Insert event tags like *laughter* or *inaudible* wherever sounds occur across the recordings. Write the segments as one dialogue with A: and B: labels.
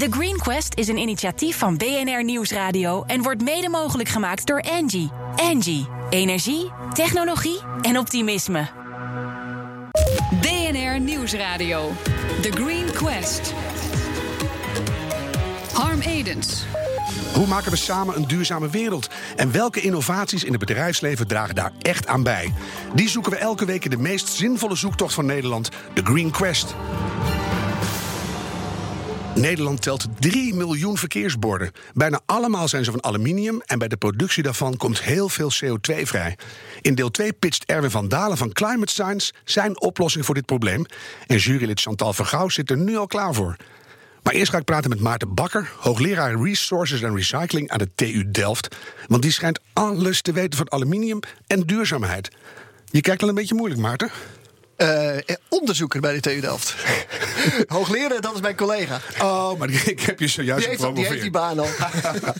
A: The Green Quest is een initiatief van BNR Nieuwsradio en wordt mede mogelijk gemaakt door Angie. Angie, energie, technologie en optimisme.
B: BNR Nieuwsradio. The Green Quest. Harm Edens.
C: Hoe maken we samen een duurzame wereld? En welke innovaties in het bedrijfsleven dragen daar echt aan bij? Die zoeken we elke week in de meest zinvolle zoektocht van Nederland, de Green Quest. Nederland telt 3 miljoen verkeersborden. Bijna allemaal zijn ze van aluminium en bij de productie daarvan komt heel veel CO2 vrij. In deel 2 pitcht Erwin van Dalen van Climate Science zijn oplossing voor dit probleem. En jurylid Chantal Vergouw zit er nu al klaar voor. Maar eerst ga ik praten met Maarten Bakker, hoogleraar Resources and Recycling aan de TU Delft. Want die schijnt alles te weten van aluminium en duurzaamheid. Je kijkt al een beetje moeilijk, Maarten.
D: Uh, onderzoeker bij de TU Delft. *laughs* Hoogleraar, dat is mijn collega.
C: Oh, maar *laughs* ik heb je zojuist
D: die heeft, die heeft die baan al.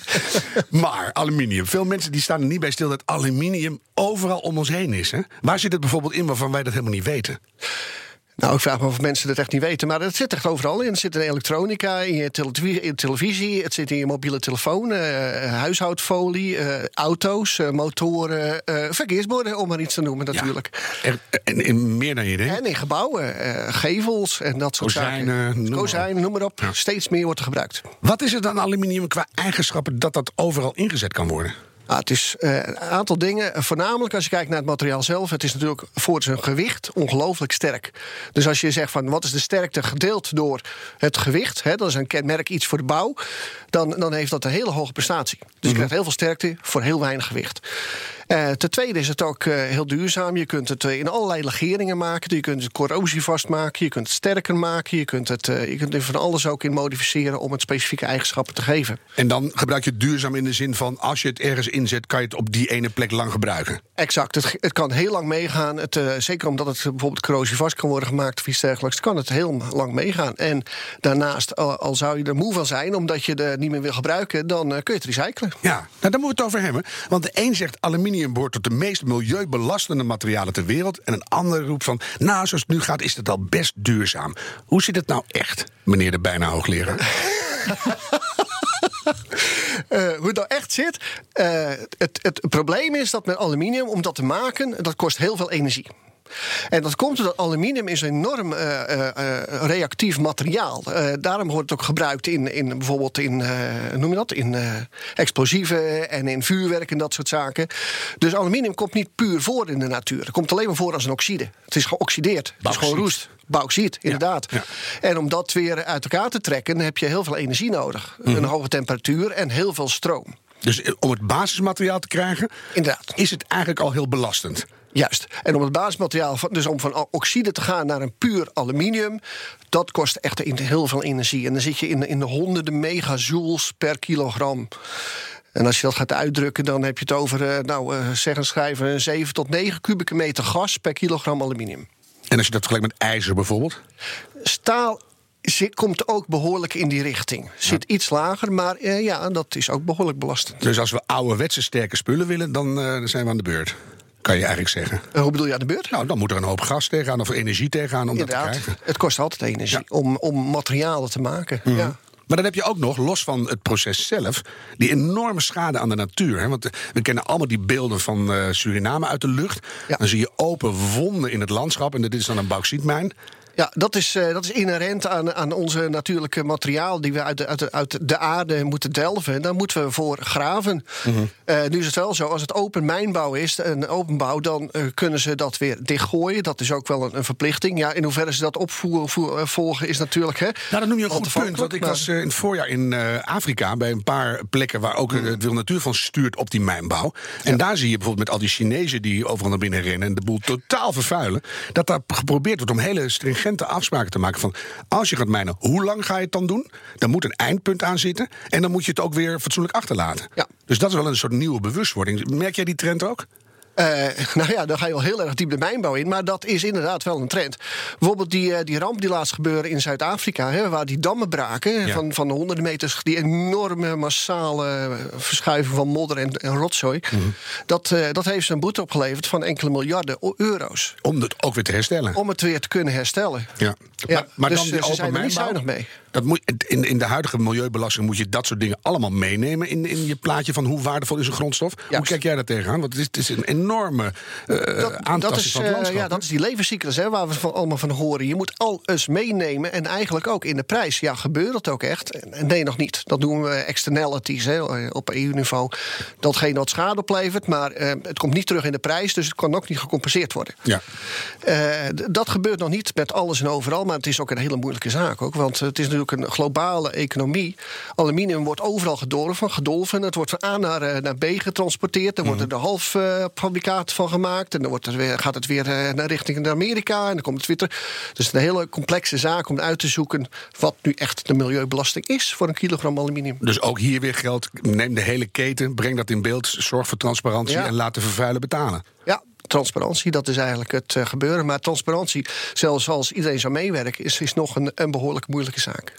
D: *laughs*
C: maar aluminium. Veel mensen die staan er niet bij stil dat aluminium overal om ons heen is. Hè? Waar zit het bijvoorbeeld in waarvan wij dat helemaal niet weten?
D: Nou, ik vraag me of mensen dat echt niet weten. Maar het zit echt overal in. Het zit in elektronica, in je televisie, in televisie het zit in je mobiele telefoon, uh, huishoudfolie, uh, auto's, uh, motoren, verkeersborden, om maar iets te noemen natuurlijk.
C: Ja, en in meer dan je denkt.
D: En in gebouwen, gevels en dat soort
C: Kozijnen,
D: zaken.
C: Noem
D: Kozijnen, noem maar op.
C: Ja.
D: Steeds meer wordt er gebruikt.
C: Wat is het dan aluminium qua eigenschappen dat dat overal ingezet kan worden?
D: Ah, het is uh, een aantal dingen. Voornamelijk als je kijkt naar het materiaal zelf. Het is natuurlijk voor zijn gewicht ongelooflijk sterk. Dus als je zegt van wat is de sterkte gedeeld door het gewicht. Hè, dat is een kenmerk iets voor de bouw. Dan, dan heeft dat een hele hoge prestatie. Dus je krijgt heel veel sterkte voor heel weinig gewicht. Uh, ten tweede is het ook uh, heel duurzaam. Je kunt het uh, in allerlei legeringen maken. Je kunt het corrosievast maken. Je kunt het sterker maken. Je kunt, het, je kunt er van alles ook in modificeren om het specifieke eigenschappen te geven.
C: En dan gebruik je het duurzaam in de zin van als je het ergens inzet, kan je het op die ene plek lang gebruiken.
D: Exact. Het, het kan heel lang meegaan. Het, zeker omdat het bijvoorbeeld corrosievast kan worden gemaakt of iets dergelijks, kan het heel lang meegaan. En daarnaast, al, al zou je er moe van zijn omdat je het niet meer wil gebruiken, dan kun je het recyclen.
C: Ja, nou, daar moeten we het over hebben. Want de een zegt aluminium behoort tot de meest milieubelastende materialen ter wereld. En een ander roept van, nou, zoals het nu gaat, is het al best duurzaam. Hoe zit het nou echt, meneer de bijna hoogleraar?
D: Uh, *laughs* hoe het nou echt zit. Uh, het, het probleem is dat met aluminium, om dat te maken, dat kost heel veel energie. En dat komt omdat aluminium is een enorm uh, uh, reactief materiaal. Uh, daarom wordt het ook gebruikt in, in bijvoorbeeld in, noem je dat, in explosieven en in vuurwerk en dat soort zaken. Dus aluminium komt niet puur voor in de natuur. Het komt alleen maar voor als een oxide. Het is geoxideerd. Het is gewoon roest. Bauxiet, inderdaad. Ja, ja. En om dat weer uit elkaar te trekken, heb je heel veel energie nodig. Mm -hmm. Een hoge temperatuur en heel veel stroom.
C: Dus om het basismateriaal te krijgen,
D: Inderdaad.
C: is het eigenlijk al heel belastend.
D: Juist. En om het basismateriaal, dus om van oxide te gaan naar een puur aluminium, dat kost echt heel veel energie. En dan zit je in, in de honderden megajoules per kilogram. En als je dat gaat uitdrukken, dan heb je het over, nou, zeg en schrijven, 7 tot 9 kubieke meter gas per kilogram aluminium.
C: En als je dat vergelijkt met ijzer bijvoorbeeld?
D: Staal komt ook behoorlijk in die richting. Zit ja. iets lager, maar uh, ja, dat is ook behoorlijk belastend.
C: Dus als we ouderwetse sterke spullen willen, dan uh, zijn we aan de beurt. Kan je eigenlijk zeggen.
D: Uh, hoe bedoel je aan de beurt?
C: Nou, dan moet er een hoop gas tegenaan of energie tegenaan om
D: Inderdaad,
C: dat te krijgen.
D: Het kost altijd energie ja. om, om materialen te maken.
C: Mm.
D: Ja.
C: Maar dan heb je ook nog, los van het proces zelf, die enorme schade aan de natuur. Hè? Want we kennen allemaal die beelden van uh, Suriname uit de lucht. Ja. Dan zie je open wonden in het landschap. En dit is dan een bauxietmijn.
D: Ja, dat is, uh, dat is inherent aan, aan onze natuurlijke materiaal die we uit de, uit, de, uit de aarde moeten delven. En daar moeten we voor graven. Mm -hmm. uh, nu is het wel zo, als het open mijnbouw is, een openbouw, dan uh, kunnen ze dat weer dichtgooien. Dat is ook wel een, een verplichting. Ja, in hoeverre ze dat opvoeren, volgen is natuurlijk. Hè,
C: nou, dat noem je een goed punt. Want ik was in het voorjaar in Afrika bij een paar plekken waar ook mm. het Wil Natuurfonds stuurt op die mijnbouw. En ja. daar zie je bijvoorbeeld met al die Chinezen die overal naar binnen rennen en de boel totaal vervuilen, dat daar geprobeerd wordt om hele stringente afspraken te maken van als je gaat mijnen, hoe lang ga je het dan doen? Dan moet een eindpunt aan zitten en dan moet je het ook weer fatsoenlijk achterlaten.
D: Ja.
C: Dus dat is wel een soort nieuwe bewustwording. Merk jij die trend ook?
D: Uh, *laughs* nou ja, dan ga je wel heel erg diep de mijnbouw in. Maar dat is inderdaad wel een trend. Bijvoorbeeld die, uh, die ramp die laatst gebeurde in Zuid-Afrika... waar die dammen braken ja. van, van de honderden meters... die enorme massale verschuiving van modder en, en rotzooi... Mm -hmm. dat, uh, dat heeft een boete opgeleverd van enkele miljarden euro's.
C: Om het ook weer te herstellen.
D: Om het weer te kunnen herstellen.
C: Ja.
D: Ja,
C: maar
D: dus
C: dan die
D: ze zijn er niet zuinig mee.
C: Dat moet, in, in de huidige milieubelasting moet je dat soort dingen allemaal meenemen in, in je plaatje van hoe waardevol is een grondstof. Hoe kijk jij daar tegenaan? Want het is, het is een enorme uh,
D: dat,
C: aantasting
D: is,
C: van het
D: eh,
C: landschap.
D: ja, dat is die levenscyclus hè, waar we van, allemaal van horen. Je moet alles meenemen en eigenlijk ook in de prijs. Ja, gebeurt dat ook echt? En Nee, nog niet. Dat doen we externalities hè, op EU-niveau. Datgene wat schade oplevert, maar eh, het komt niet terug in de prijs, dus het kan ook niet gecompenseerd worden.
C: Ja.
D: Eh, dat gebeurt nog niet met alles en overal, maar het is ook een hele moeilijke zaak ook. Want het is natuurlijk een globale economie. Aluminium wordt overal gedolven, gedolven. Het wordt van A naar, eh, naar B getransporteerd. Er wordt er de halffabrikaat van gemaakt. En dan wordt er weer, gaat het weer eh, naar richting Amerika. En dan komt het weer terug. Dus het is een hele complexe zaak om uit te zoeken wat nu echt de milieubelasting is voor een kilogram aluminium.
C: Dus ook hier weer geldt, neem de hele keten, breng dat in beeld, zorg voor transparantie
D: Ja.
C: en laat de vervuiler betalen.
D: Ja, transparantie, dat is eigenlijk het eh, gebeuren. Maar transparantie, zelfs als iedereen zou meewerken, is, is nog een, een behoorlijk moeilijke zaak.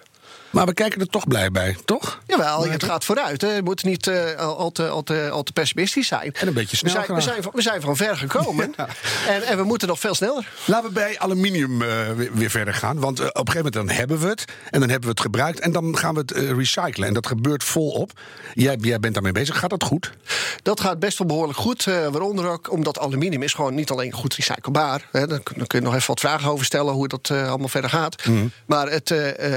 C: Maar we kijken er toch blij bij, toch?
D: Jawel, het gaat vooruit. Hè. We moeten niet eh, al, te, al, te, al te pessimistisch zijn.
C: En een beetje
D: we
C: snel
D: zijn, we, zijn van, we zijn van ver gekomen. *laughs* en, en we moeten nog veel sneller.
C: Laten we bij aluminium eh, weer, weer verder gaan. Want eh, op een gegeven moment dan hebben we het. En dan hebben we het gebruikt. En dan gaan we het recyclen. En dat gebeurt volop. Jij, jij bent daarmee bezig. Gaat dat goed?
D: Dat gaat best wel behoorlijk goed. waaronder ook omdat aluminium is gewoon niet alleen goed recyclebaar. Hè, daar, kun- je nog even wat vragen over stellen hoe dat allemaal verder gaat.
C: Mhm.
D: Maar het,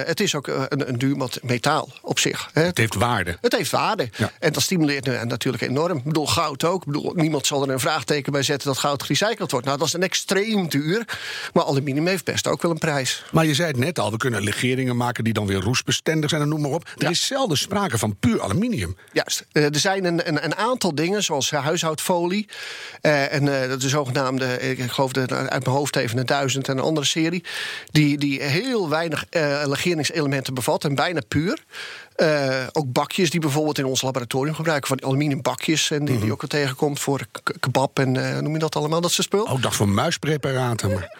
D: het is ook eh, een, een duur metaal op zich. Hè.
C: Het heeft waarde.
D: Het heeft waarde.
C: Ja.
D: En dat stimuleert natuurlijk enorm. Ik bedoel, goud ook. Ik bedoel, niemand zal er een vraagteken bij zetten dat goud gerecycled wordt. Nou, dat is een extreem duur. Maar aluminium heeft best ook wel een prijs.
C: Maar je zei het net al, we kunnen legeringen maken die dan weer roestbestendig zijn en noem maar op. Er
D: Ja.
C: is zelden sprake van puur aluminium.
D: Juist. Eh, er zijn een, een, een aantal dingen, zoals huishoudfolie. eh, en eh, de zogenaamde, ik geloof de, uit mijn hoofd even een duizend en een andere serie. Die, die heel weinig legeringselementen en bijna puur. Eh, ook bakjes die bijvoorbeeld in ons laboratorium gebruiken. Van aluminium bakjes. En die, die ook wel tegenkomt voor kebab en eh, noem je dat allemaal, dat soort spul.
C: Ik dacht voor muispreparaten. Maar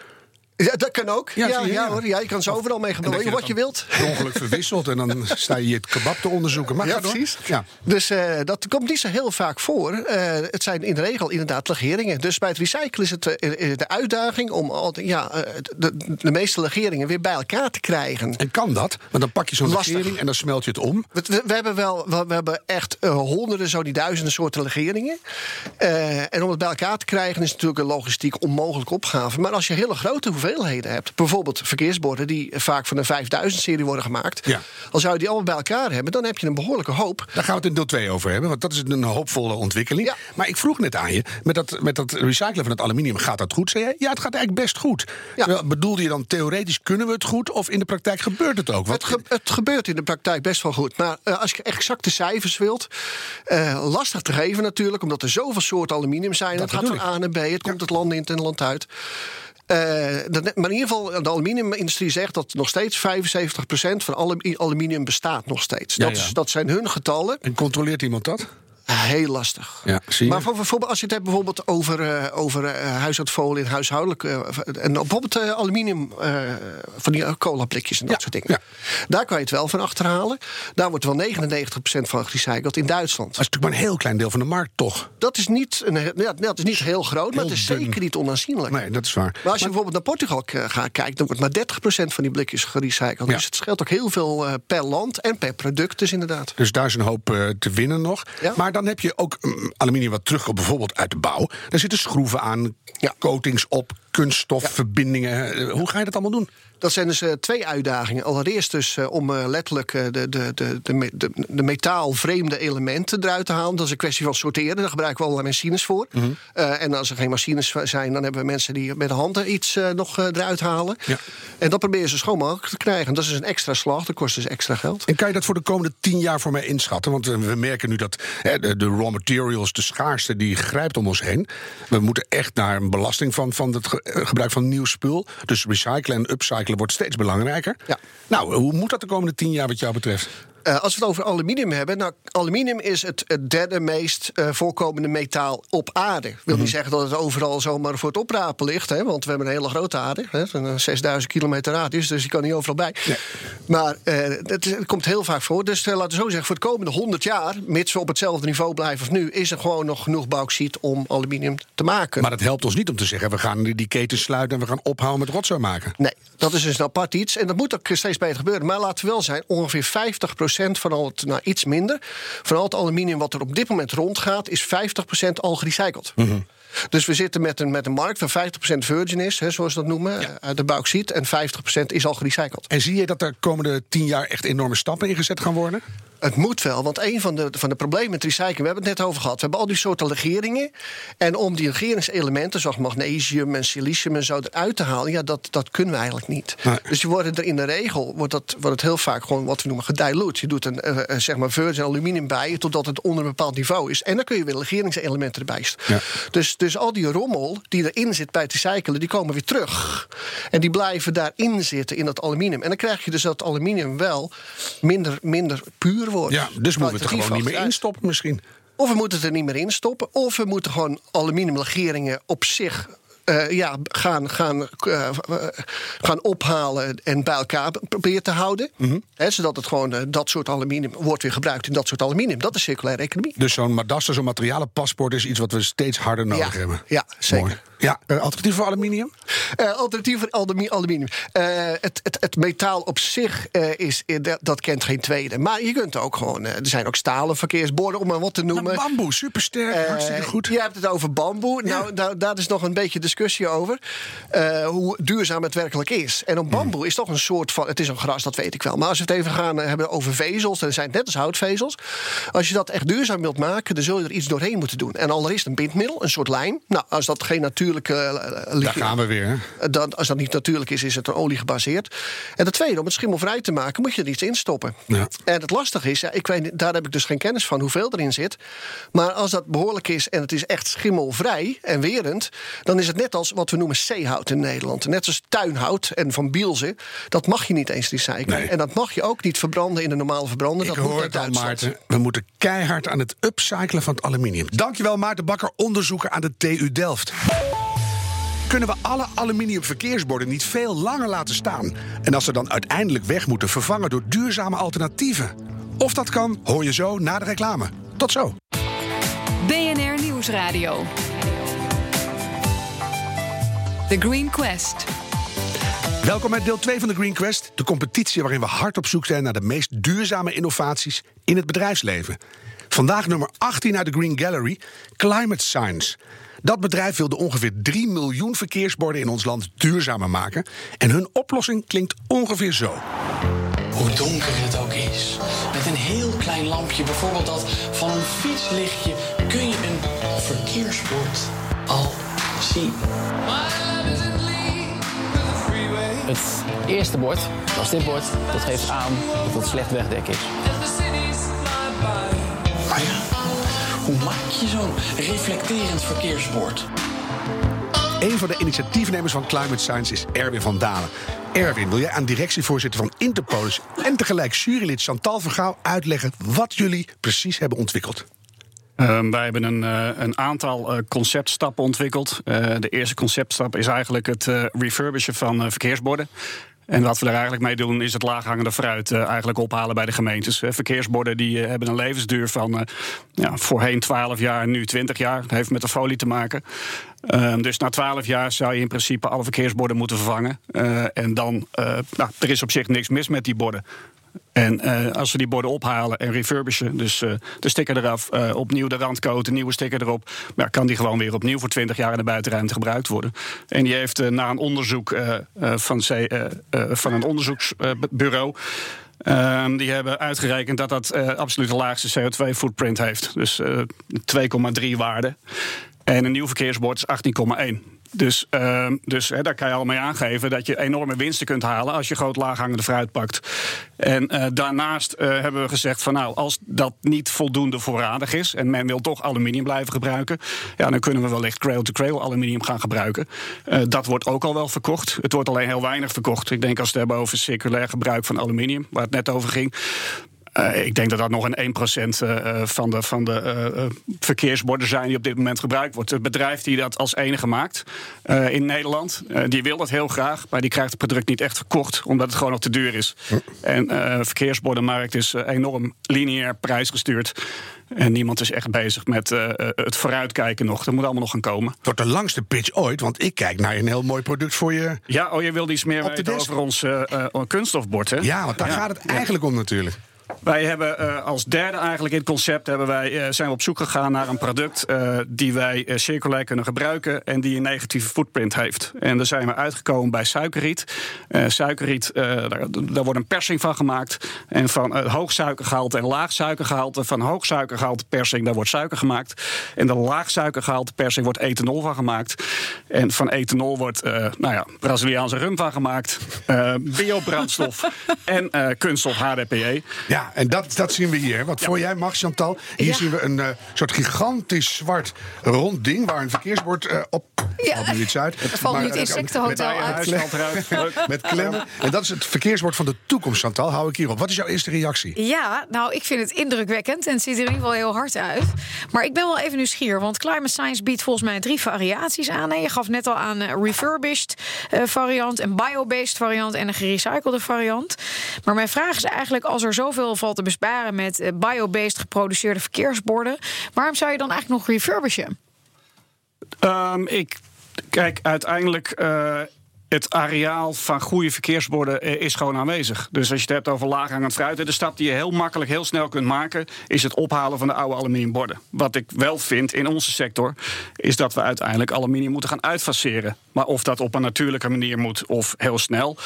D: Ja, dat kan ook.
C: Ja,
D: Ja,
C: je, ja.
D: hoor. Ja, je kan ze overal mee gebruiken, wat je wilt.
C: ongeluk verwisselt en dan sta je het kebab te onderzoeken. Maar
D: Ja,
C: door.
D: precies.
C: Ja.
D: Dus eh, dat komt niet zo heel vaak voor. Eh, het zijn in de regel inderdaad legeringen. Dus bij het recyclen is het eh, de uitdaging om ja, de, de meeste legeringen weer bij elkaar te krijgen.
C: En kan dat? Want dan pak je zo'n legering en dan smelt je het om.
D: We, we- hebben wel, we, we hebben echt honderden, zo die duizenden soorten legeringen. En om het bij elkaar te krijgen is natuurlijk een logistiek onmogelijke opgave. Maar als je hele grote hoeveelheden hebt, bijvoorbeeld verkeersborden die vaak van een 5000-serie worden gemaakt.
C: Ja.
D: Als zou je die allemaal bij elkaar hebben, dan heb je een behoorlijke hoop.
C: Daar gaan we het in deel 2 over hebben, want dat is een hoopvolle ontwikkeling.
D: Ja.
C: Maar ik vroeg net aan je, met dat, met dat recyclen van het aluminium, gaat dat goed? Zei jij? Ja, het gaat eigenlijk best goed.
D: Ja.
C: Bedoelde je dan theoretisch kunnen we het goed, of in de praktijk gebeurt het ook? Want,
D: Het, ge- het gebeurt in de praktijk best wel goed. Maar eh, als je exacte cijfers wilt, eh, lastig te geven natuurlijk, omdat er zoveel soorten aluminium zijn. het gaat van A naar B, het komt het land in en het land uit. Eh, maar in ieder geval, de aluminiumindustrie zegt dat nog steeds 75% van alle aluminium bestaat nog steeds.
C: Ja,
D: dat,
C: ja.
D: Is, dat zijn hun getallen.
C: en controleert iemand dat?
D: Heel lastig.
C: Ja, zie je?
D: Maar voor, bijvoorbeeld, als je het hebt bijvoorbeeld over, eh, over eh, huishoudfolie en huishoudelijk. eh, en bijvoorbeeld aluminium van die uh, colablikjes en dat
C: Ja,
D: soort dingen.
C: ja.
D: Daar kan je het wel van achterhalen. Daar wordt wel 99% van gerecycled in Duitsland.
C: Dat is natuurlijk maar een heel klein deel van de markt, toch?
D: Dat is niet, een, ja, dat is niet heel groot, maar het is
C: dun.
D: zeker niet onaanzienlijk.
C: Nee, dat is waar.
D: Maar als je bijvoorbeeld naar Portugal gaat kijken, dan wordt maar 30% van die blikjes gerecycled. Dus het scheelt ook heel veel per land en per product, dus inderdaad.
C: Dus daar is een hoop te winnen nog. Maar dan heb je ook mm, aluminium wat terugkomt, bijvoorbeeld uit de bouw. Daar zitten schroeven aan, coatings op, kunststofverbindingen. Hoe ga je dat allemaal doen?
D: Dat zijn dus eh, twee uitdagingen. Allereerst dus eh, om eh, letterlijk de, de, de, de, de, de metaalvreemde elementen eruit te halen. Dat is een kwestie van sorteren. Daar gebruiken we allerlei machines voor.
C: Mhm.
D: En als er geen machines zijn, dan hebben we mensen die met de handen iets nog eruit halen.
C: Ja.
D: En dat proberen ze schoon mogelijk te krijgen. Dat is een extra slag, dat kost dus extra geld.
C: En kan je dat voor de komende tien jaar voor mij inschatten? Want we merken nu dat hè, de, de raw materials, de schaarste, die grijpt om ons heen. We moeten echt naar een belasting van, van het ge- gebruik van nieuw spul. Dus recyclen en upcyclen wordt steeds belangrijker.
D: Ja.
C: Nou, hoe moet dat de komende tien jaar wat jou betreft?
D: Uh, als we het over aluminium hebben, nou, aluminium is het, het derde meest uh, voorkomende metaal op aarde. Wil niet zeggen dat het overal zomaar voor het oprapen ligt, hè, want we hebben een hele grote aarde, hè, een 6000 kilometer radius, dus die kan niet overal bij. Maar uh, het, het, komt heel vaak voor. Dus laten we zo zeggen, voor de komende 100 jaar, mits we op hetzelfde niveau blijven als nu, is er gewoon nog genoeg bauxiet om aluminium te maken.
C: Maar dat helpt ons niet om te zeggen, we gaan die keten sluiten en we gaan ophouden met rotzooi maken.
D: Nee, dat is dus een apart iets. En dat moet ook steeds beter gebeuren. Maar laten we wel zijn, ongeveer 50% van al het, nou iets minder, van al het aluminium wat er op dit moment rondgaat, is 50% al gerecycled. Mm Dus we zitten met een, met een markt van 50% virgin is, hè, zoals we dat noemen, ja. uit de bauxiet. En 50% is al gerecycled.
C: En zie je dat er komende 10 jaar echt enorme stappen ingezet gaan worden?
D: Het moet wel, want een van de, van de problemen met recycling, we hebben het net over gehad. We hebben al die soorten legeringen. En om die legeringselementen, zoals magnesium en silicium en zo, eruit te halen, ja, dat, dat kunnen we eigenlijk niet. Dus je wordt er in de regel wordt, dat, wordt het heel vaak gewoon wat we noemen gedilute. Je doet een, uh, zeg maar virgin aluminium bij totdat het onder een bepaald niveau is. En dan kun je weer legeringselementen erbij ja. dus, dus al die rommel die erin zit bij het recyclen, die komen weer terug. En die blijven daarin zitten in dat aluminium. En dan krijg je dus dat aluminium wel minder, minder puur
C: ja, dus moeten we het er gewoon niet meer instoppen misschien.
D: Of we moeten het er niet meer in stoppen. Of we moeten gewoon aluminiumlegeringen op zich uh, ja, gaan, gaan, uh, gaan ophalen en bij elkaar proberen te houden. Mm -hmm. He, zodat het gewoon uh, dat soort aluminium wordt weer gebruikt in dat soort aluminium. Dat is circulaire economie.
C: Dus zo'n Madasta, zo'n materialenpaspoort is iets wat we steeds harder nodig
D: ja,
C: hebben.
D: Ja, zeker.
C: Ja, alternatief voor aluminium?
D: alternatief voor aluminium. het, het, het metaal op zich is, dat kent geen tweede. Maar je kunt ook gewoon, er zijn ook stalen verkeersborden, om maar wat te noemen. Nou,
C: bamboe, supersterk, hartstikke goed.
D: Je hebt het over bamboe. Ja. Nou, daar, daar is nog een beetje discussie over. Uh, hoe duurzaam het werkelijk is. En op bamboe is toch een soort van. Het is een gras, dat weet ik wel. Maar als we het even gaan hebben over vezels. Dan zijn het net als houtvezels. Als je dat echt duurzaam wilt maken. dan zul je er iets doorheen moeten doen. En allereerst een bindmiddel, een soort lijm. Nou, als dat geen natuurlijke.
C: Uh, Daar gaan we weer. Hè?
D: Dan, als dat niet natuurlijk is, is het olie gebaseerd. En het tweede, om het schimmelvrij te maken, moet je er iets in stoppen. Ja. En het lastige is, ja, ik weet, daar heb ik dus geen kennis van hoeveel erin zit. Maar als dat behoorlijk is en het is echt schimmelvrij en werend. dan is het net als wat we noemen zeehout in Nederland. Net als tuinhout en van Bielze. Dat mag je niet eens recyclen. Nee. En dat mag je ook niet verbranden in de normale verbrander. Dat
C: Ik hoor het al, Maarten. We moeten keihard aan het upcyclen van het aluminium. Dankjewel, Maarten Bakker, onderzoeker aan de TU Delft. Kunnen we alle aluminium verkeersborden niet veel langer laten staan? En als ze dan uiteindelijk weg moeten, vervangen door duurzame alternatieven? Of dat kan, hoor je zo na de reclame. Tot zo.
B: BNR Nieuwsradio. The Green Quest.
C: Welkom bij deel 2 van de Green Quest, de competitie waarin we hard op zoek zijn naar de meest duurzame innovaties in het bedrijfsleven. Vandaag nummer 18 uit de Green Gallery, Climate Science. Dat bedrijf wil de ongeveer 3 miljoen verkeersborden in ons land duurzamer maken. En hun oplossing klinkt ongeveer zo.
E: Hoe donker het ook is, met een heel klein lampje, bijvoorbeeld dat van een fietslichtje, kun je een verkeersbord al zien.
F: Het eerste bord, als dit bord, dat geeft aan dat het slecht wegdek is.
E: Maar ja, hoe maak je zo'n reflecterend verkeersbord?
C: Een van de initiatiefnemers van Climate Science is Erwin van Dalen. Erwin, wil jij aan directievoorzitter van Interpolis en tegelijk jurylid Chantal Vergouw uitleggen wat jullie precies hebben ontwikkeld?
G: Uh, wij hebben een, uh, een aantal uh, conceptstappen ontwikkeld. Uh, de eerste conceptstap is eigenlijk het refurbishen van verkeersborden. En wat we er eigenlijk mee doen, is het laaghangende fruit uh, eigenlijk ophalen bij de gemeentes. Uh, verkeersborden die uh, hebben een levensduur van ja, voorheen 12 jaar, nu 20 jaar. Dat heeft met de folie te maken. Ehm, dus na 12 jaar zou je in principe alle verkeersborden moeten vervangen. en dan, nou, er is op zich niks mis met die borden. En uh, als we die borden ophalen en refurbishen, dus uh, de sticker eraf, uh, opnieuw de rand coaten, nieuwe sticker erop, ja, kan die gewoon weer opnieuw voor 20 jaar in de buitenruimte gebruikt worden. En die heeft na een onderzoek van, van een onderzoeksbureau. Uh, die hebben uitgerekend dat dat absoluut de laagste CO2-footprint heeft. Dus uh, 2,3 waarde. En een nieuw verkeersbord is 18,1. Dus, uh, dus daar kan je al mee aangeven dat je enorme winsten kunt halen als je groot laaghangende fruit pakt. En uh, daarnaast uh, hebben we gezegd van nou, als dat niet voldoende voorradig is en men wil toch aluminium blijven gebruiken, ja, dan kunnen we wellicht cradle-to-cradle aluminium gaan gebruiken. dat wordt ook al wel verkocht. Het wordt alleen heel weinig verkocht. Ik denk als we het hebben over circulair gebruik van aluminium, waar het net over ging. Uh, ik denk dat dat nog een 1% uh, van de, van de uh, verkeersborden zijn die op dit moment gebruikt wordt. Het bedrijf die dat als enige maakt in Nederland, die wil dat heel graag, maar die krijgt het product niet echt verkocht, omdat het gewoon nog te duur is. En de verkeersbordenmarkt is enorm lineair prijsgestuurd. En niemand is echt bezig met uh, het vooruitkijken nog. Dat moet allemaal nog gaan komen. Het
C: wordt de langste pitch ooit, want ik kijk naar een heel mooi product voor je.
G: Ja, oh, je wilde iets meer weten over ons uh, kunststofbord, hè?
C: Ja, want daar gaat het eigenlijk om natuurlijk.
G: Wij hebben uh, als derde eigenlijk in het concept hebben wij, uh, zijn we op zoek gegaan naar een product uh, die wij circulair kunnen gebruiken en die een negatieve footprint heeft. En daar zijn we uitgekomen bij suikerriet. suikerriet, daar, daar, wordt een persing van gemaakt. En van hoog suikergehalte en laag suikergehalte. Van hoog suikergehalte persing, daar wordt suiker gemaakt. En de laag suikergehalte persing wordt ethanol van gemaakt. En van ethanol wordt nou ja, Braziliaanse rum van gemaakt. biobrandstof *laughs* en kunststof HDPE.
C: Ja, en dat, dat zien we hier. Wat voor jij mag, Chantal? Hier zien we een uh, soort gigantisch zwart rond ding waar een verkeersbord uh, op.
H: Ja, valt iets uit. Het valt nu het insectenhotel uit. *laughs*
C: Met, met klemmen. En dat is het verkeersbord van de toekomst, Chantal. Hou ik hierop. Wat is jouw eerste reactie?
H: Ja, nou, ik vind het indrukwekkend en het ziet er in ieder geval heel hard uit. Maar ik ben wel even nieuwsgierig, want Climate Science biedt volgens mij drie variaties aan. En je gaf net al aan een refurbished uh, variant, een biobased variant en een gerecyclede variant. Maar mijn vraag is eigenlijk, als er zoveel valt te besparen met uh, biobased geproduceerde verkeersborden. Waarom zou je dan eigenlijk nog refurbishen?
G: Um, ik kijk uiteindelijk. Uh, het areaal van goede verkeersborden eh, is gewoon aanwezig. Dus als je het hebt over laaghangend fruit, de stap die je heel makkelijk, heel snel kunt maken, is het ophalen van de oude aluminiumborden. Wat ik wel vind in onze sector, is dat we uiteindelijk aluminium moeten gaan uitfaceren. Maar of dat op een natuurlijke manier moet of heel snel,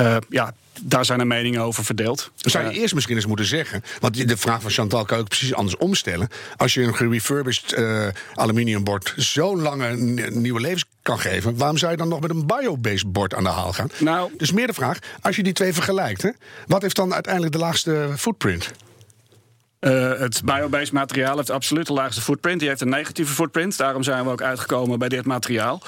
G: uh, ja, daar zijn de meningen over verdeeld.
C: Dan zou je uh, eerst misschien eens moeten zeggen. Want de vraag van Chantal kan ik precies anders omstellen. Als je een gerefurbished uh, aluminiumbord zo'n lange nieuwe levens kan geven, waarom zou je dan nog met een biobased bord aan de haal gaan? Nou, dus meer de vraag: als je die twee vergelijkt, hè, wat heeft dan uiteindelijk de laagste footprint?
G: Uh, het biobased materiaal heeft absoluut de laagste footprint. Die heeft een negatieve footprint. Daarom zijn we ook uitgekomen bij dit materiaal.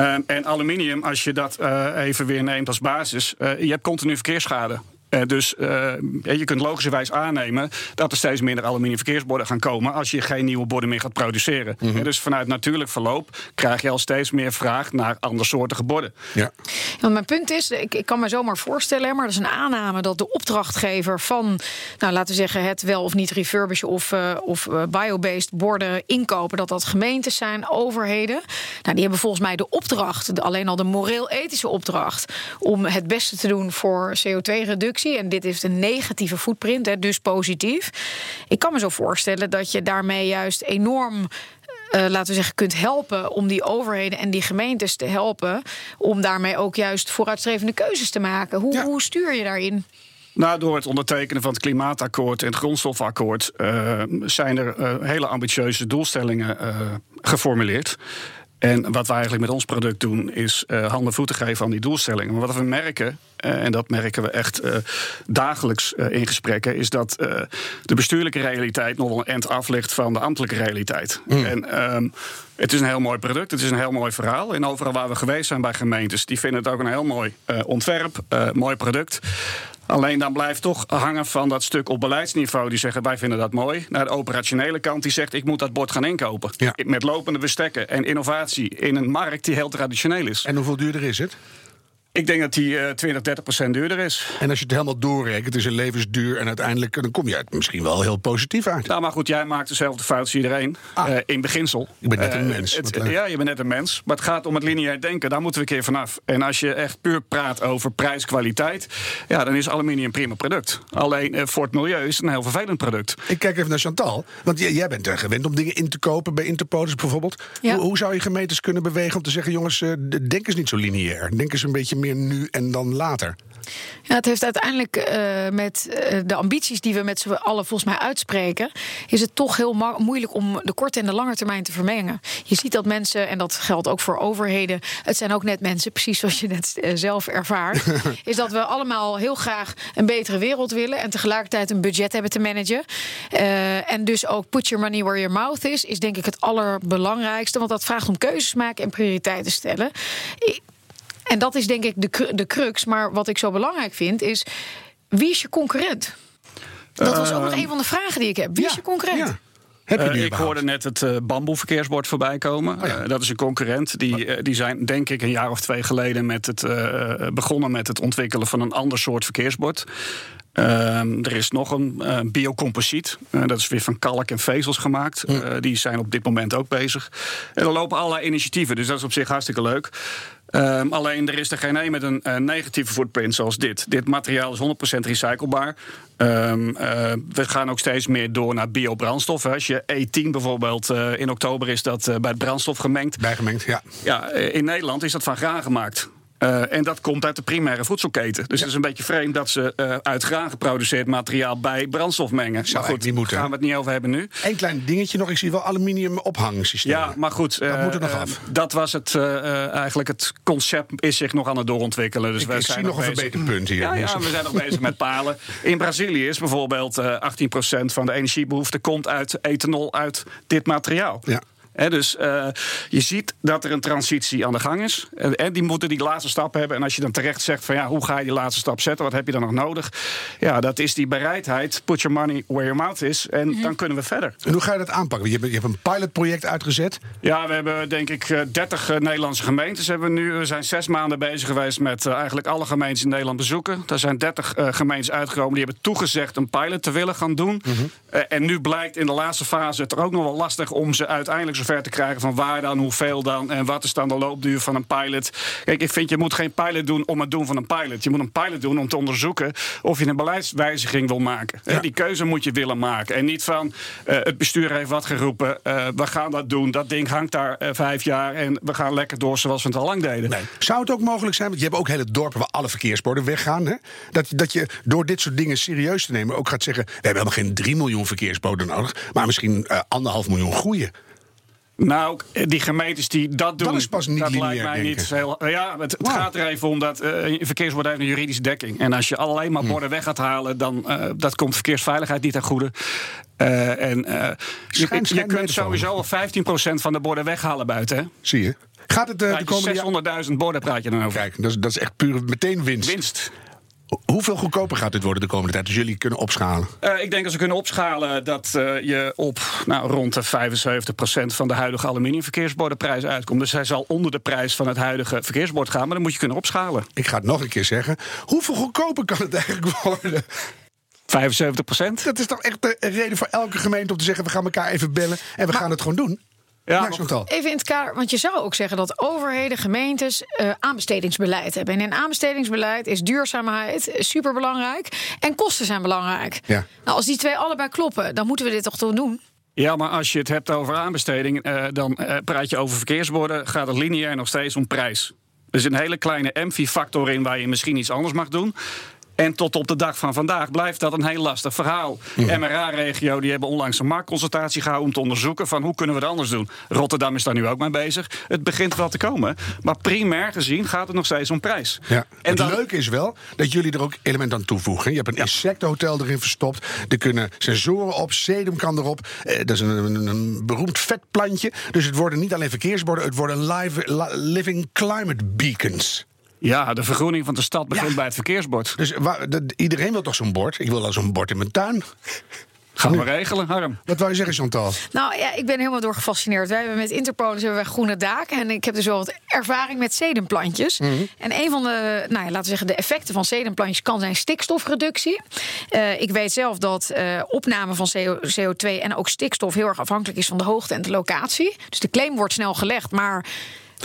G: Uh, en aluminium, als je dat uh, even weer neemt als basis, uh, je hebt continu verkeersschade. Uh, dus uh, je kunt logischerwijs aannemen dat er steeds minder aluminium verkeersborden gaan komen als je geen nieuwe borden meer gaat produceren. Mm -hmm. dus vanuit natuurlijk verloop krijg je al steeds meer vraag naar andersoortige borden.
H: Ja. ja mijn punt is, ik, ik, kan me zomaar voorstellen, maar dat is een aanname dat de opdrachtgever van, nou laten we zeggen, het wel of niet refurbishen of, uh, of biobased borden inkopen, dat dat gemeentes zijn, overheden. Nou, die hebben volgens mij de opdracht, de, alleen al de moreel-ethische opdracht, om het beste te doen voor CO2-reductie en dit is een negatieve footprint, hè, dus positief. Ik kan me zo voorstellen dat je daarmee juist enorm. Uh, laten we zeggen, kunt helpen om die overheden en die gemeentes te helpen. Om daarmee ook juist vooruitstrevende keuzes te maken. Hoe, ja. hoe stuur je daarin?
G: Nou, door het ondertekenen van het klimaatakkoord en het grondstofakkoord uh, zijn er uh, hele ambitieuze doelstellingen geformuleerd. En wat we eigenlijk met ons product doen, is uh, handen voeten geven aan die doelstellingen. Maar wat we merken, uh, en dat merken we echt uh, dagelijks in gesprekken, is dat de bestuurlijke realiteit nog wel een end af ligt van de ambtelijke realiteit. Mm. En um, het is een heel mooi product, het is een heel mooi verhaal. En overal waar we geweest zijn bij gemeentes, die vinden het ook een heel mooi ontwerp, mooi product. Alleen dan blijft toch hangen van dat stuk op beleidsniveau. Die zeggen wij vinden dat mooi. Naar de operationele kant die zegt ik moet dat bord gaan inkopen. Ja. Met lopende bestekken en innovatie in een markt die heel traditioneel is.
C: En hoeveel duurder is het?
G: Ik denk dat die uh, 20, 30 procent duurder is.
C: En als je het helemaal doorrekent, is een levensduur en uiteindelijk dan kom je uit misschien wel heel positief uit.
G: Nou, maar goed, jij maakt dezelfde fout als iedereen. Ah. Uh, in beginsel.
C: Ik ben net een uh, mens.
G: Het, ja, je bent net een mens. Maar het gaat om het lineair denken. Daar moeten we een keer vanaf. En als je echt puur praat over prijs-kwaliteit, ja, dan is aluminium een prima product. Alleen uh, voor het milieu is het een heel vervelend product.
C: Ik kijk even naar Chantal. Want jij bent er gewend om dingen in te kopen bij Interpolis bijvoorbeeld. Ja. Hoe, hoe, zou je gemeentes kunnen bewegen om te zeggen: jongens, denk eens niet zo lineair. Denk eens een beetje meer nu en dan later?
H: Ja, het heeft uiteindelijk uh, met uh, de ambities die we met z'n allen volgens mij uitspreken, is het toch heel moeilijk om de korte en de lange termijn te vermengen. Je ziet dat mensen, en dat geldt ook voor overheden, het zijn ook net mensen, precies zoals je net uh, zelf ervaart, *laughs* is dat we allemaal heel graag een betere wereld willen en tegelijkertijd een budget hebben te managen. en dus ook put your money where your mouth is, is denk ik het allerbelangrijkste, want dat vraagt om keuzes maken en prioriteiten stellen. Ik, en dat is denk ik de, de crux. Maar wat ik zo belangrijk vind is: wie is je concurrent? Dat was ook nog een van de vragen die ik heb. Wie is je concurrent?
C: Ja. Heb je
G: Eh, ik hoorde net het eh bamboeverkeersbord voorbij komen.
C: Oh ja.
G: Eh, dat is een concurrent. Die, die zijn denk ik een jaar of twee geleden met het, eh, begonnen met het ontwikkelen van een ander soort verkeersbord. Ehm, er is nog een eh, biocomposiet. Dat is weer van kalk en vezels gemaakt.
C: Hm.
G: Eh, die zijn op dit moment ook bezig. En er lopen allerlei initiatieven, dus dat is op zich hartstikke leuk. Ehm, alleen er is er geen een met een eh, negatieve footprint zoals dit. Dit materiaal is 100% recyclebaar. Ehm, eh, we gaan ook steeds meer door naar biobrandstof. Als je E10 bijvoorbeeld, eh, in oktober is dat bij het brandstof gemengd.
C: Bijgemengd, ja.
G: Ja, in Nederland is dat van graan gemaakt. Eh, en dat komt uit de primaire voedselketen. Dus het is een beetje vreemd dat ze eh, uit graan geproduceerd materiaal bij brandstof mengen.
C: Zou
G: maar goed, daar gaan we het niet over hebben nu.
C: Eén klein dingetje nog. Ik zie wel aluminium ophangsysteem.
G: Ja, maar goed.
C: Dat
G: eh,
C: moet er nog af.
G: Dat was het eigenlijk. Het concept is zich nog aan het doorontwikkelen. Dus
C: ik
G: wij
C: ik
G: zijn
C: zie nog een verbeterpunt hier.
G: Ja, ja, we zijn nog bezig met palen. In Brazilië is bijvoorbeeld eh 18% van de energiebehoefte komt uit ethanol uit dit materiaal.
C: Ja.
G: Dus eh, je ziet dat er een transitie aan de gang is. En, en die moeten die laatste stap hebben. En als je dan terecht zegt van ja, hoe ga je die laatste stap zetten? Wat heb je dan nog nodig? Ja, dat is die bereidheid. Put your money where your mouth is. En
H: Mhm.
G: dan kunnen we verder.
C: En hoe ga je dat aanpakken? Je hebt, je hebt een pilotproject uitgezet.
G: Ja, we hebben denk ik eh, 30 eh, Nederlandse gemeentes. Hebben we, nu. we zijn zes maanden bezig geweest met eh, eigenlijk alle gemeentes in Nederland bezoeken. Er zijn 30 eh, gemeentes uitgekomen die hebben toegezegd een pilot te willen gaan doen. Eh, en nu blijkt in de laatste fase het er ook nog wel lastig om ze uiteindelijk zover te krijgen van waar dan, hoeveel dan en wat is dan de loopduur van een pilot. Kijk, ik vind je moet geen pilot doen om het doen van een pilot. Je moet een pilot doen om te onderzoeken of je een beleidswijziging wil maken.
C: Ja.
G: Die keuze moet je willen maken. En niet van eh, het bestuur heeft wat geroepen, eh, we gaan dat doen. Dat ding hangt daar eh, vijf jaar en we gaan lekker door zoals we het al lang deden.
C: Zou het ook mogelijk zijn, want je hebt ook hele dorpen waar alle verkeersborden weggaan, hè? Dat, dat je door dit soort dingen serieus te nemen ook gaat zeggen: we hebben helemaal geen 3 miljoen verkeersborden nodig, maar misschien anderhalf miljoen groeien.
G: Nou, die gemeentes die dat doen,
C: Dat is pas niet
G: dat
C: lineair
G: lijkt mij niet heel. Ja, het, het
C: Wow.
G: gaat er even om dat eh, een verkeersbord heeft een juridische dekking. En als je alleen maar
C: Hmm.
G: borden weg gaat halen, dan uh, dat komt verkeersveiligheid niet ten goede. Uh, en uh, je,
C: Schijn-
G: kunt sowieso al 15% van de borden weghalen buiten. Hè?
C: Zie je? Gaat het eh, de komende jaar...
G: 600.000 borden praat je dan over.
C: Kijk, dat is, dat is echt puur meteen winst.
G: Winst.
C: Hoeveel goedkoper gaat dit worden de komende tijd als jullie kunnen opschalen?
G: Uh, ik denk dat ze kunnen opschalen dat uh, je op nou, rond de 75% van de huidige aluminiumverkeersbordenprijs uitkomt. Dus hij zal onder de prijs van het huidige verkeersbord gaan, maar dan moet je kunnen opschalen.
C: Ik ga het nog een keer zeggen. Hoeveel goedkoper kan het *laughs* eigenlijk worden?
G: 75%
C: Dat is toch echt een reden voor elke gemeente om te zeggen: we gaan elkaar even bellen en we maar, gaan het gewoon doen.
G: Ja,
C: maar,
H: even in het kader, want je zou ook zeggen dat overheden, gemeentes uh, aanbestedingsbeleid hebben. En in aanbestedingsbeleid is duurzaamheid superbelangrijk en kosten zijn belangrijk.
C: Ja.
H: Nou, als die twee allebei kloppen, dan moeten we dit toch toch doen?
G: Ja, maar als je het hebt over aanbesteding, uh, dan uh, praat je over verkeersborden, gaat het lineair nog steeds om prijs. Er is een hele kleine MV-factor in waar je misschien iets anders mag doen. En tot op de dag van vandaag blijft dat een heel lastig verhaal. Ja. MRA-regio die hebben onlangs een marktconsultatie gehouden om te onderzoeken van hoe kunnen we het anders doen. Rotterdam is daar nu ook mee bezig. Het begint wel te komen, maar primair gezien gaat het nog steeds om prijs.
C: Ja.
G: En
C: het
G: dan,
C: leuke is wel dat jullie er ook elementen aan toevoegen. Je hebt een ja. insectenhotel erin verstopt. Er kunnen sensoren op, sedum kan erop. Eh, dat is een, een, een, beroemd vetplantje. Dus het worden niet alleen verkeersborden, het worden live, li living climate beacons.
G: Ja, de vergroening van de stad begint ja. bij het verkeersbord.
C: Dus waar, de, iedereen wil toch zo'n bord? Ik wil al zo'n bord in mijn tuin.
G: Gaan we regelen, Harm.
C: Wat wou je zeggen, Chantal?
H: Nou ja, ik ben helemaal door gefascineerd. Wij hebben met Interpolis hebben wij groene daken. En ik heb dus wel wat ervaring met sedumplantjes. Mm -hmm. En een van de, nou ja, laten we zeggen, de effecten van sedumplantjes kan zijn stikstofreductie. Uh, ik weet zelf dat uh, opname van CO CO2 en ook stikstof heel erg afhankelijk is van de hoogte en de locatie. Dus de claim wordt snel gelegd, maar.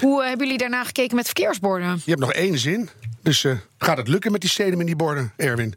H: Hoe hebben jullie daarna gekeken met verkeersborden?
C: Je hebt nog één zin. Dus uh, gaat het lukken met die sedum in die borden, Erwin?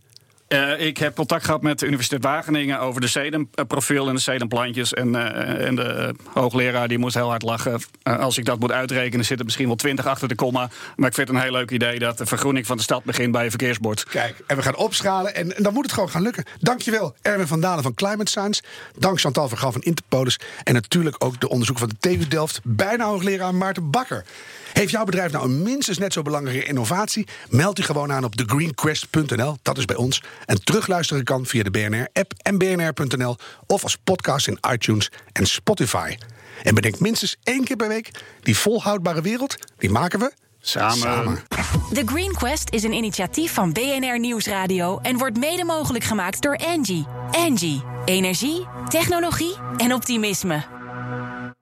G: Uh, ik heb contact gehad met de Universiteit Wageningen over de sedumprofiel en de sedumplantjes. En, uh, en de hoogleraar die moest heel hard lachen. Uh, als ik dat moet uitrekenen, zit er misschien wel 20 achter de komma. Maar ik vind het een heel leuk idee dat de vergroening van de stad begint bij een verkeersbord.
C: Kijk, en we gaan opschalen en, dan moet het gewoon gaan lukken. Dankjewel, Erwin van Dalen van Climate Science. Dank Chantal van Interpolis. En natuurlijk ook de onderzoek van de TU Delft. Bijna hoogleraar Maarten Bakker. Heeft jouw bedrijf nou een minstens net zo belangrijke innovatie? Meld u gewoon aan op thegreenquest.nl. Dat is bij ons. En terugluisteren kan via de BNR-app en bnr.nl... of als podcast in iTunes en Spotify. En bedenk minstens één keer per week... die volhoudbare wereld, die maken we
G: samen.
C: samen.
A: The Green Quest is een initiatief van BNR Nieuwsradio en wordt mede mogelijk gemaakt door Angie. Angie, energie, technologie en optimisme.